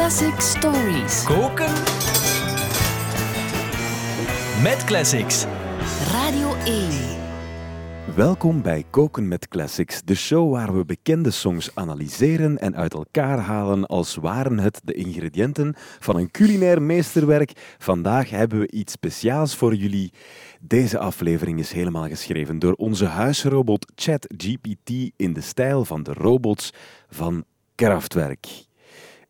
Classic Stories. Koken met classics. Radio 1. Welkom bij Koken met Classics, de show waar we bekende songs analyseren en uit elkaar halen als waren het de ingrediënten van een culinair meesterwerk. Vandaag hebben we iets speciaals voor jullie. Deze aflevering is helemaal geschreven door onze huisrobot ChatGPT in de stijl van de robots van Kraftwerk.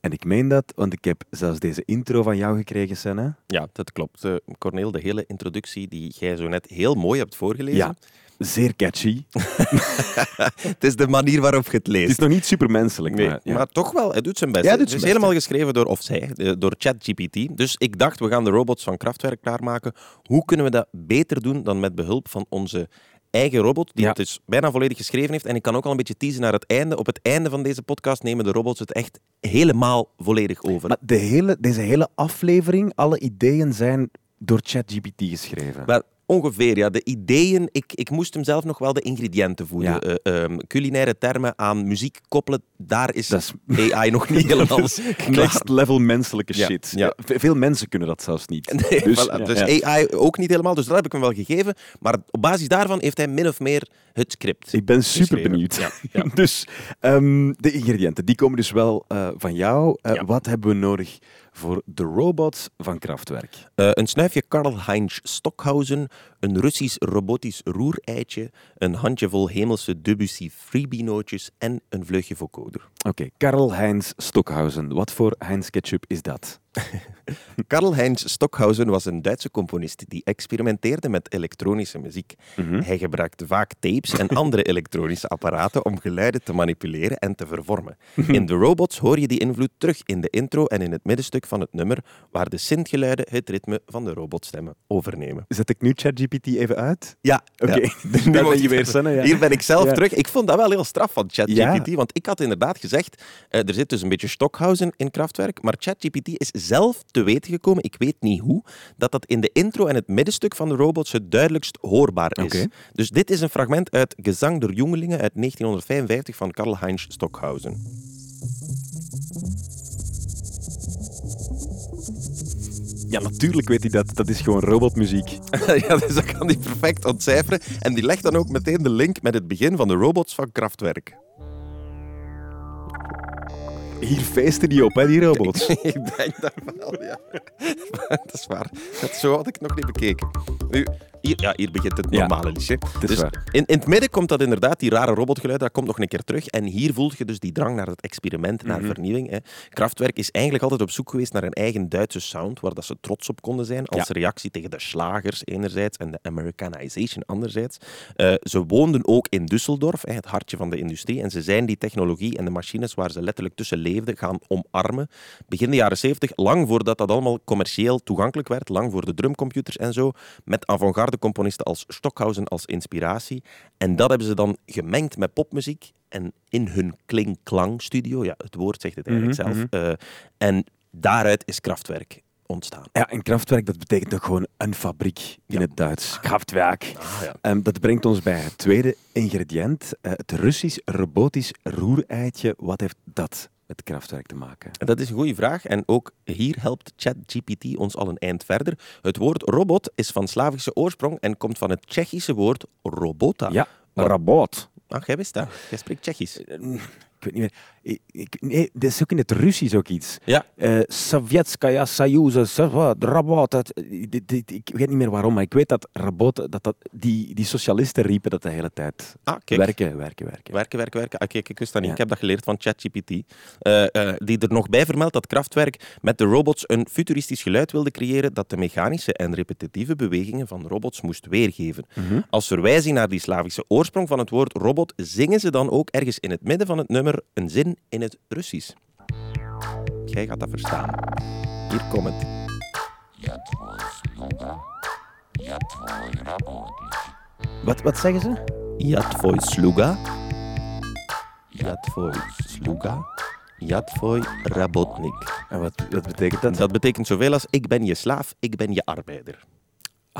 En ik meen dat, want ik heb zelfs deze intro van jou gekregen, Senna. Ja, dat klopt. Uh, Corneel, de hele introductie die jij zo net heel mooi hebt voorgelezen. Ja, zeer catchy. het is de manier waarop je het leest. Het is nog niet supermenselijk, Nee, maar, ja. maar toch wel, het doet zijn best. Ja, het is best, helemaal geschreven door, of zij, eh, door ChatGPT. Dus ik dacht, we gaan de robots van Kraftwerk klaarmaken. Hoe kunnen we dat beter doen dan met behulp van onze eigen robot, die Ja. het dus bijna volledig geschreven heeft. En ik kan ook al een beetje teasen naar het einde. Op het einde van deze podcast nemen de robots het echt helemaal volledig over. Maar de hele, deze hele aflevering, alle ideeën zijn door ChatGPT geschreven. Wel, ongeveer, ja. De ideeën, ik, ik moest hem zelf nog wel de ingrediënten voeden. Ja. Eh, ehm, culinaire termen aan muziek koppelen, daar is, Dat is- AI nog niet helemaal. Next level menselijke Ja, shit. ja. Ve- Veel mensen kunnen dat zelfs niet. Nee, dus voilà, dus. AI ook niet helemaal, dus dat heb ik hem wel gegeven. Maar op basis daarvan heeft hij min of meer het script. Ik ben super benieuwd. Dus ehm, de ingrediënten, die komen dus wel eh, van jou. Eh. Wat hebben we nodig voor de robots van Kraftwerk? Eh, een snuifje Karl-Heinz Stockhausen, een Russisch robotisch roereitje, een handjevol hemelse Debussy freebie-nootjes en een vleugje vocoder. Oké, Karl-Heinz Stockhausen. Wat voor Heinz ketchup is dat? Karl-Heinz Stockhausen was een Duitse componist die experimenteerde met elektronische muziek. Mhm. Hij gebruikte vaak tapes en andere elektronische apparaten om geluiden te manipuleren en te vervormen. In de robots hoor je die invloed terug in de intro en in het middenstuk van het nummer, waar de synthgeluiden het ritme van de robotstemmen overnemen. Zet ik nu ChatGPT even uit? Ja, Oké, ja. daar Nu ben je weer, ja. Hier ben ik zelf Ja. terug. Ik vond dat wel heel straf van ChatGPT, want ik had inderdaad gezegd, eh, er zit dus een beetje Stockhausen in Kraftwerk, maar ChatGPT is zelf te weten gekomen, ik weet niet hoe, dat dat in de intro en het middenstuk van de robots het duidelijkst hoorbaar is. Dus dit is een fragment uit Gezang der Jongelingen uit 1955 van Karl-Heinz Stockhausen. Ja, natuurlijk weet hij dat. Dat is gewoon robotmuziek. ja, dus dat kan hij perfect ontcijferen. En die legt dan ook meteen de link met het begin van de robots van Kraftwerk. Hier feesten die op, hè, die robots. ik denk dat wel, ja. dat is waar. Dat, zo had ik nog niet bekeken. Nu, hier, ja, hier begint het Ja, normale liedje. is Dus in, in het midden komt dat inderdaad, die rare robotgeluid, dat komt nog een keer terug. En hier voel je dus die drang naar het experiment, naar Mhm. vernieuwing. Hè. Kraftwerk is eigenlijk altijd op zoek geweest naar een eigen Duitse sound, waar dat ze trots op konden zijn, als Ja. reactie tegen de slagers enerzijds en de Americanization anderzijds. Eh, ze woonden ook in Düsseldorf, hè, het hartje van de industrie, en ze zijn die technologie en de machines waar ze letterlijk tussen leefden gaan omarmen. Begin de jaren 70, lang voordat dat allemaal commercieel toegankelijk werd, lang voor de drumcomputers en zo, met avant-garde componisten als Stockhausen als inspiratie. En dat hebben ze dan gemengd met popmuziek en in hun kling-klang-studio, ja, het woord zegt het eigenlijk Mhm, zelf, eh, en daaruit is Kraftwerk ontstaan. Ja, en Kraftwerk, dat betekent toch gewoon een fabriek in het Duits. Kraftwerk. Ah, ja. Ehm, dat brengt ons bij het tweede ingrediënt. eh, het Russisch robotisch roereitje. Wat heeft dat met Kraftwerk te maken? En Dat is een goede vraag. En ook hier helpt ChatGPT ons al een eind verder. Het woord robot is van Slavische oorsprong en komt van het Tsjechische woord robota. Ja, robot. Ach, jij wist dat. Jij spreekt Tsjechisch. Ik weet niet meer. Ik, ik- nee, dat is ook in het Russisch ook iets. Ja. Eh Sovjetskaya Soyuza, Sovjet, Rabot. dat- dit- dit- Ik weet niet meer waarom, maar ik weet dat Rabot, dat, dat, die, die socialisten riepen dat de hele tijd. Ah, kijk. Werken, werken, werken. Werken, werken, werken. Ah, kijk, ik wist dat niet. Ja. Ik heb dat geleerd van ChatGPT. Eh, eh, die er nog bij vermeldt dat Kraftwerk met de robots een futuristisch geluid wilde creëren dat de mechanische en repetitieve bewegingen van robots moest weergeven. Mhm. Als verwijzing naar die Slavische oorsprong van het woord robot zingen ze dan ook ergens in het midden van het nummer een zin in het Russisch. Jij gaat dat verstaan. Hier komt het. Wat, wat zeggen ze? Sluga. Sluga. En wat, wat betekent dat? Dat betekent zoveel als ik ben je slaaf, ik ben je arbeider.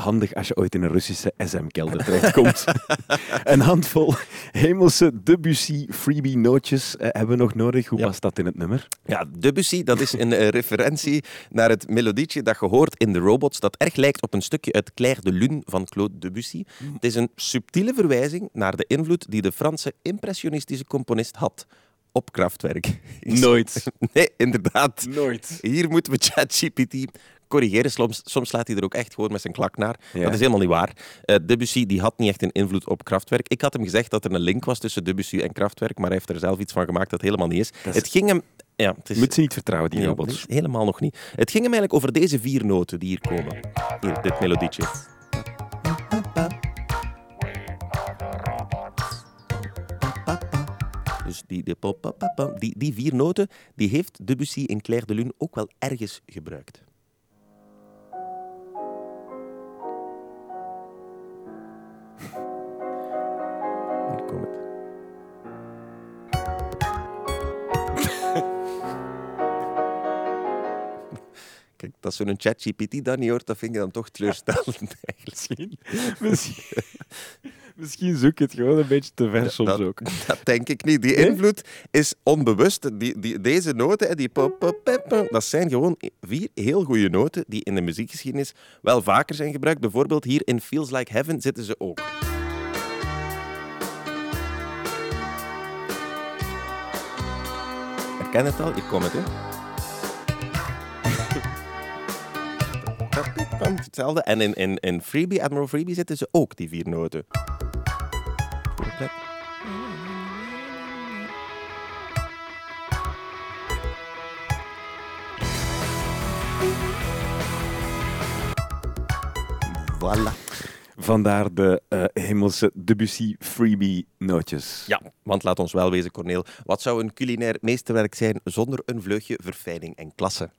Handig als je ooit in een Russische SM-kelder terechtkomt. een handvol hemelse Debussy freebie nootjes eh, hebben we nog nodig. Hoe Ja. was dat in het nummer? Ja, Debussy, dat is een eh, referentie naar het melodietje dat je hoort in de Robots, dat erg lijkt op een stukje uit Claire de Lune van Claude Debussy. Het is een subtiele verwijzing naar de invloed die de Franse impressionistische componist had op Kraftwerk. Nooit. Nee, inderdaad. Nooit. Hier moeten we ChatGPT corrigeren. Soms, soms slaat hij er ook echt gewoon met zijn klak naar. Ja. Dat is helemaal niet waar. Eh, Debussy die had niet echt een invloed op Kraftwerk. Ik had hem gezegd dat er een link was tussen Debussy en Kraftwerk, maar hij heeft er zelf iets van gemaakt dat helemaal niet is. Het ging hem... Ja, het is, moet ze niet vertrouwen, die Nee, robots. nee, helemaal nog niet. Het ging hem eigenlijk over deze vier noten die hier komen. Hier, dit melodietje. Dus die, die, die vier noten die heeft Debussy in Claire de Lune ook wel ergens gebruikt. Dat zo'n ChatGPT dat niet hoort, dat vind je dan toch teleurstellend eigenlijk. Misschien, misschien zoek je het gewoon een beetje te ver soms dat, ook. Dat denk ik niet. Die Nee? invloed is onbewust. Die, die, deze noten, die pop, pop, pop, pop, dat zijn gewoon vier heel goede noten die in de muziekgeschiedenis wel vaker zijn gebruikt. Bijvoorbeeld hier in Feels Like Heaven zitten ze ook. Herken het al? Hier komt het, hè? Hetzelfde. En in, in, in Freebie, Admiral Freebie zitten ze ook, die vier noten. Voilà. Vandaar de eh, hemelse Debussy freebie nootjes. Ja, want laat ons wel wezen, Corneel. Wat zou een culinair meesterwerk zijn zonder een vleugje verfijning en klasse?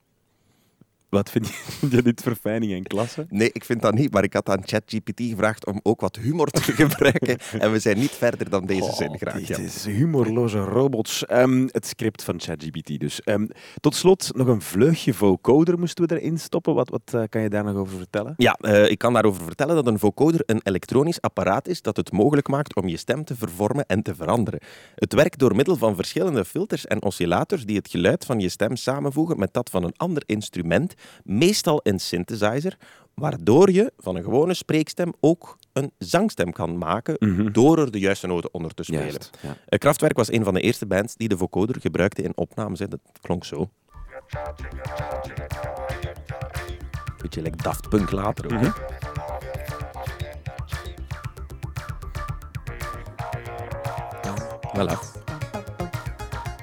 Wat vind je, vind je dit verfijning en klasse? Nee, ik vind dat niet, maar ik had aan ChatGPT gevraagd om ook wat humor te gebruiken. En we zijn niet verder dan deze Oh, zin graag. Ja. is humorloze robots. Ehm, het script van ChatGPT dus. Ehm, tot slot, nog een vleugje vocoder moesten we erin stoppen. Wat, wat eh, kan je daar nog over vertellen? Ja, eh, ik kan daarover vertellen dat een vocoder een elektronisch apparaat is dat het mogelijk maakt om je stem te vervormen en te veranderen. Het werkt door middel van verschillende filters en oscillators die het geluid van je stem samenvoegen met dat van een ander instrument, meestal een synthesizer, waardoor je van een gewone spreekstem ook een zangstem kan maken door er de juiste noten onder te spelen. Juist, ja. Kraftwerk was een van de eerste bands die de vocoder gebruikte in opnames. hè. Dat klonk zo. Beetje like Daft Punk later ook. hè. Voilà.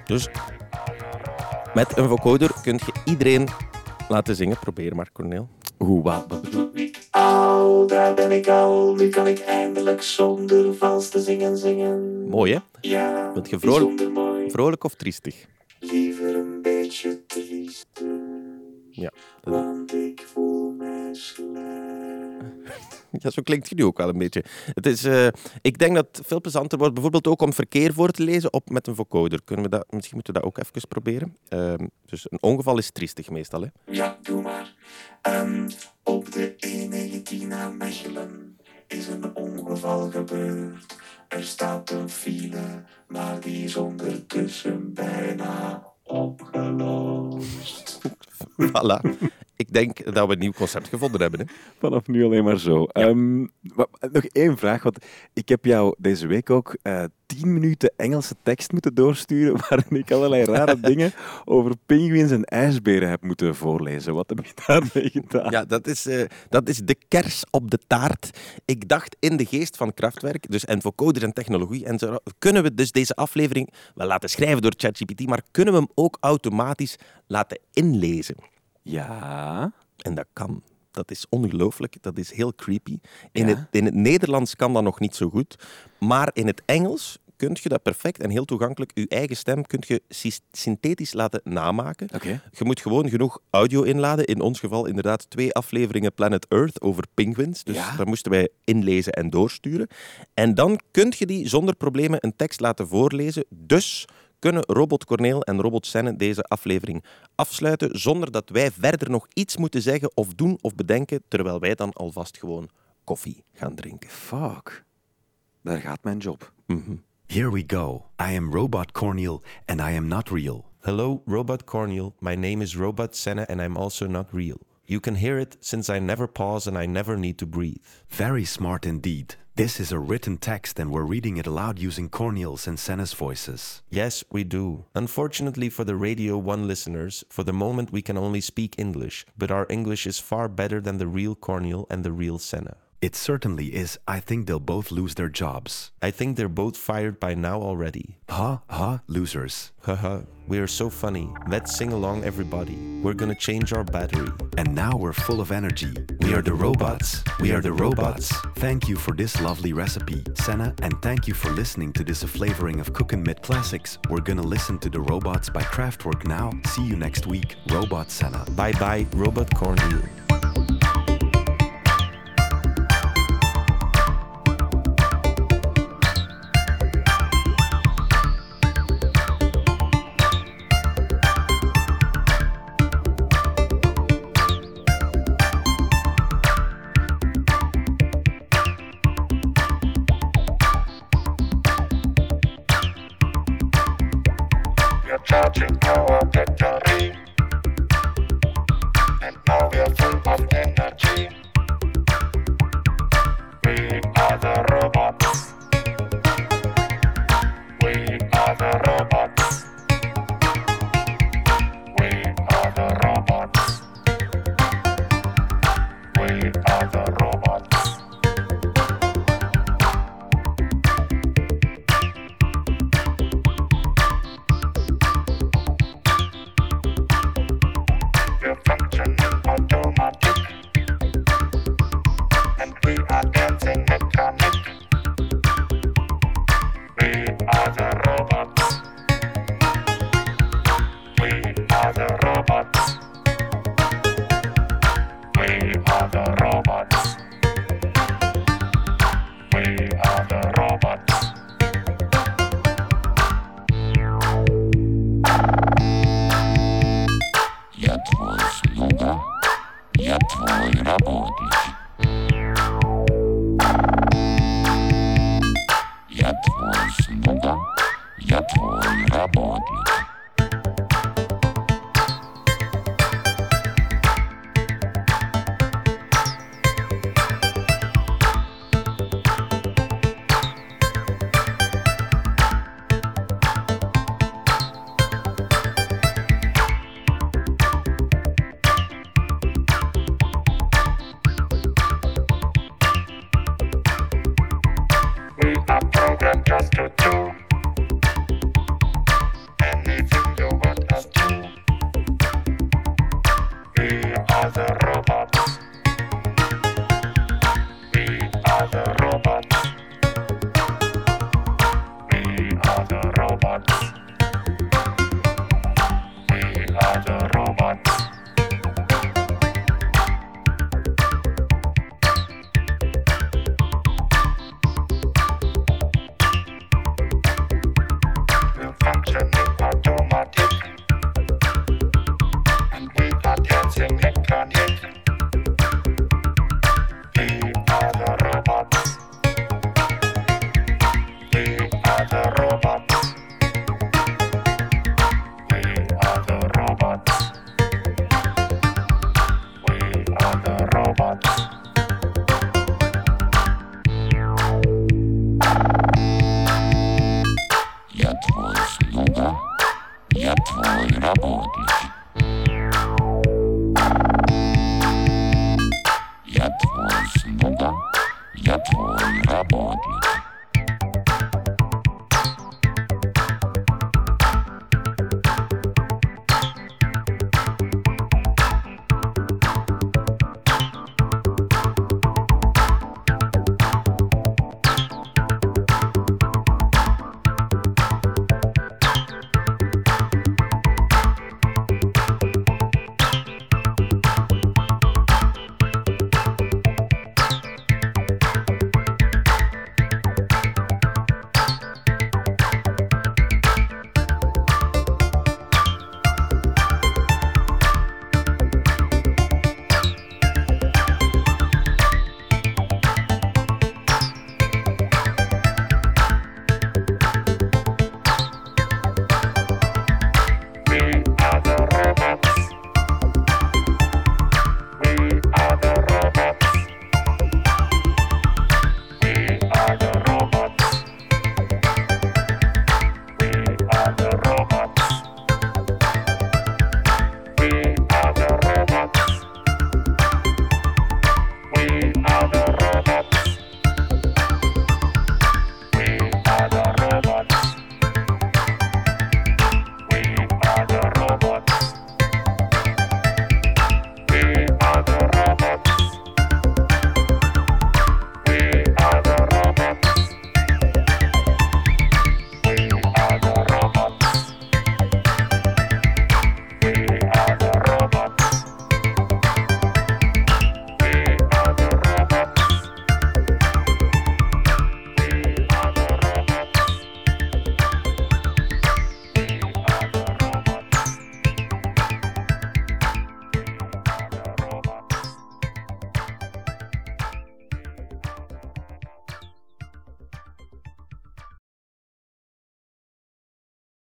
Dus met een vocoder kun je iedereen laten zingen. Probeer maar, Corneel. Hoe, wat, wat bedoel je? Al, daar ben ik al. Nu kan ik eindelijk zonder vals te zingen zingen. Mooi, hè? Ja, Wilt je vrolijk-. Vrolijk of triestig? Liever een beetje triest, Ja. dat- want ik voel mij slecht. Ja, zo klinkt je nu ook wel een beetje. Het is, eh, ik denk dat het veel plezanter wordt, bijvoorbeeld ook om verkeer voor te lezen op, met een vocoder. Kunnen we dat, misschien moeten we dat ook even proberen. Ehm, dus een ongeval is triestig meestal. Hè? Ja, doe maar. Ehm, op de E19 naar Mechelen is een ongeval gebeurd. Er staat een file, maar die is ondertussen bijna opgelost. voilà. Ik denk dat we een nieuw concept gevonden hebben. Hè? Vanaf nu alleen maar zo. Ehm, nog één vraag, want ik heb jou deze week ook eh, tien minuten Engelse tekst moeten doorsturen waarin ik allerlei rare dingen over pinguïns en ijsberen heb moeten voorlezen. Wat heb je daarmee gedaan? Ja, dat is, eh, dat is de kers op de taart. Ik dacht in de geest van Kraftwerk, dus en vocoders en technologie, en zo, kunnen we dus deze aflevering wel laten schrijven door ChatGPT, maar kunnen we hem ook automatisch laten inlezen? Ja. En dat kan. Dat is ongelooflijk. Dat is heel creepy. In, Ja? het, in het Nederlands kan dat nog niet zo goed. Maar in het Engels kun je dat perfect en heel toegankelijk. Je eigen stem kun je synthetisch laten namaken. Je moet gewoon genoeg audio inladen. In ons geval inderdaad twee afleveringen Planet Earth over penguins. Dus Ja. daar moesten wij inlezen en doorsturen. En dan kun je die zonder problemen een tekst laten voorlezen. Dus kunnen Robot Corneel en Robot Senne deze aflevering afsluiten zonder dat wij verder nog iets moeten zeggen of doen of bedenken, terwijl wij dan alvast gewoon koffie gaan drinken. Fuck. Daar gaat mijn job. Mhm. Here we go. I am Robot Cornel, and I am not real. Hello, Robot Cornel. My name is Robot Senne and I'm also not real. You can hear it since I never pause and I never need to breathe. Very smart indeed. This is a written text, and we're reading it aloud using Cornel's and Senna's voices. Yes, we do. Unfortunately for the Radio 1 listeners, for the moment we can only speak English, but our English is far better than the real Cornel and the real Senna. It certainly is. I think they'll both lose their jobs. I think they're both fired by now already. Ha ha, losers. Haha, we are so funny. Let's sing along, everybody. We're gonna change our battery. And now we're full of energy. We are the robots. We are the robots. Thank you for this lovely recipe, Senna, and thank you for listening to this a flavoring of Cookin' Mid Classics. We're gonna listen to the robots by Kraftwerk now. See you next week, Robot Senna. Bye bye, Robot Cornel. Martin Power Batterie.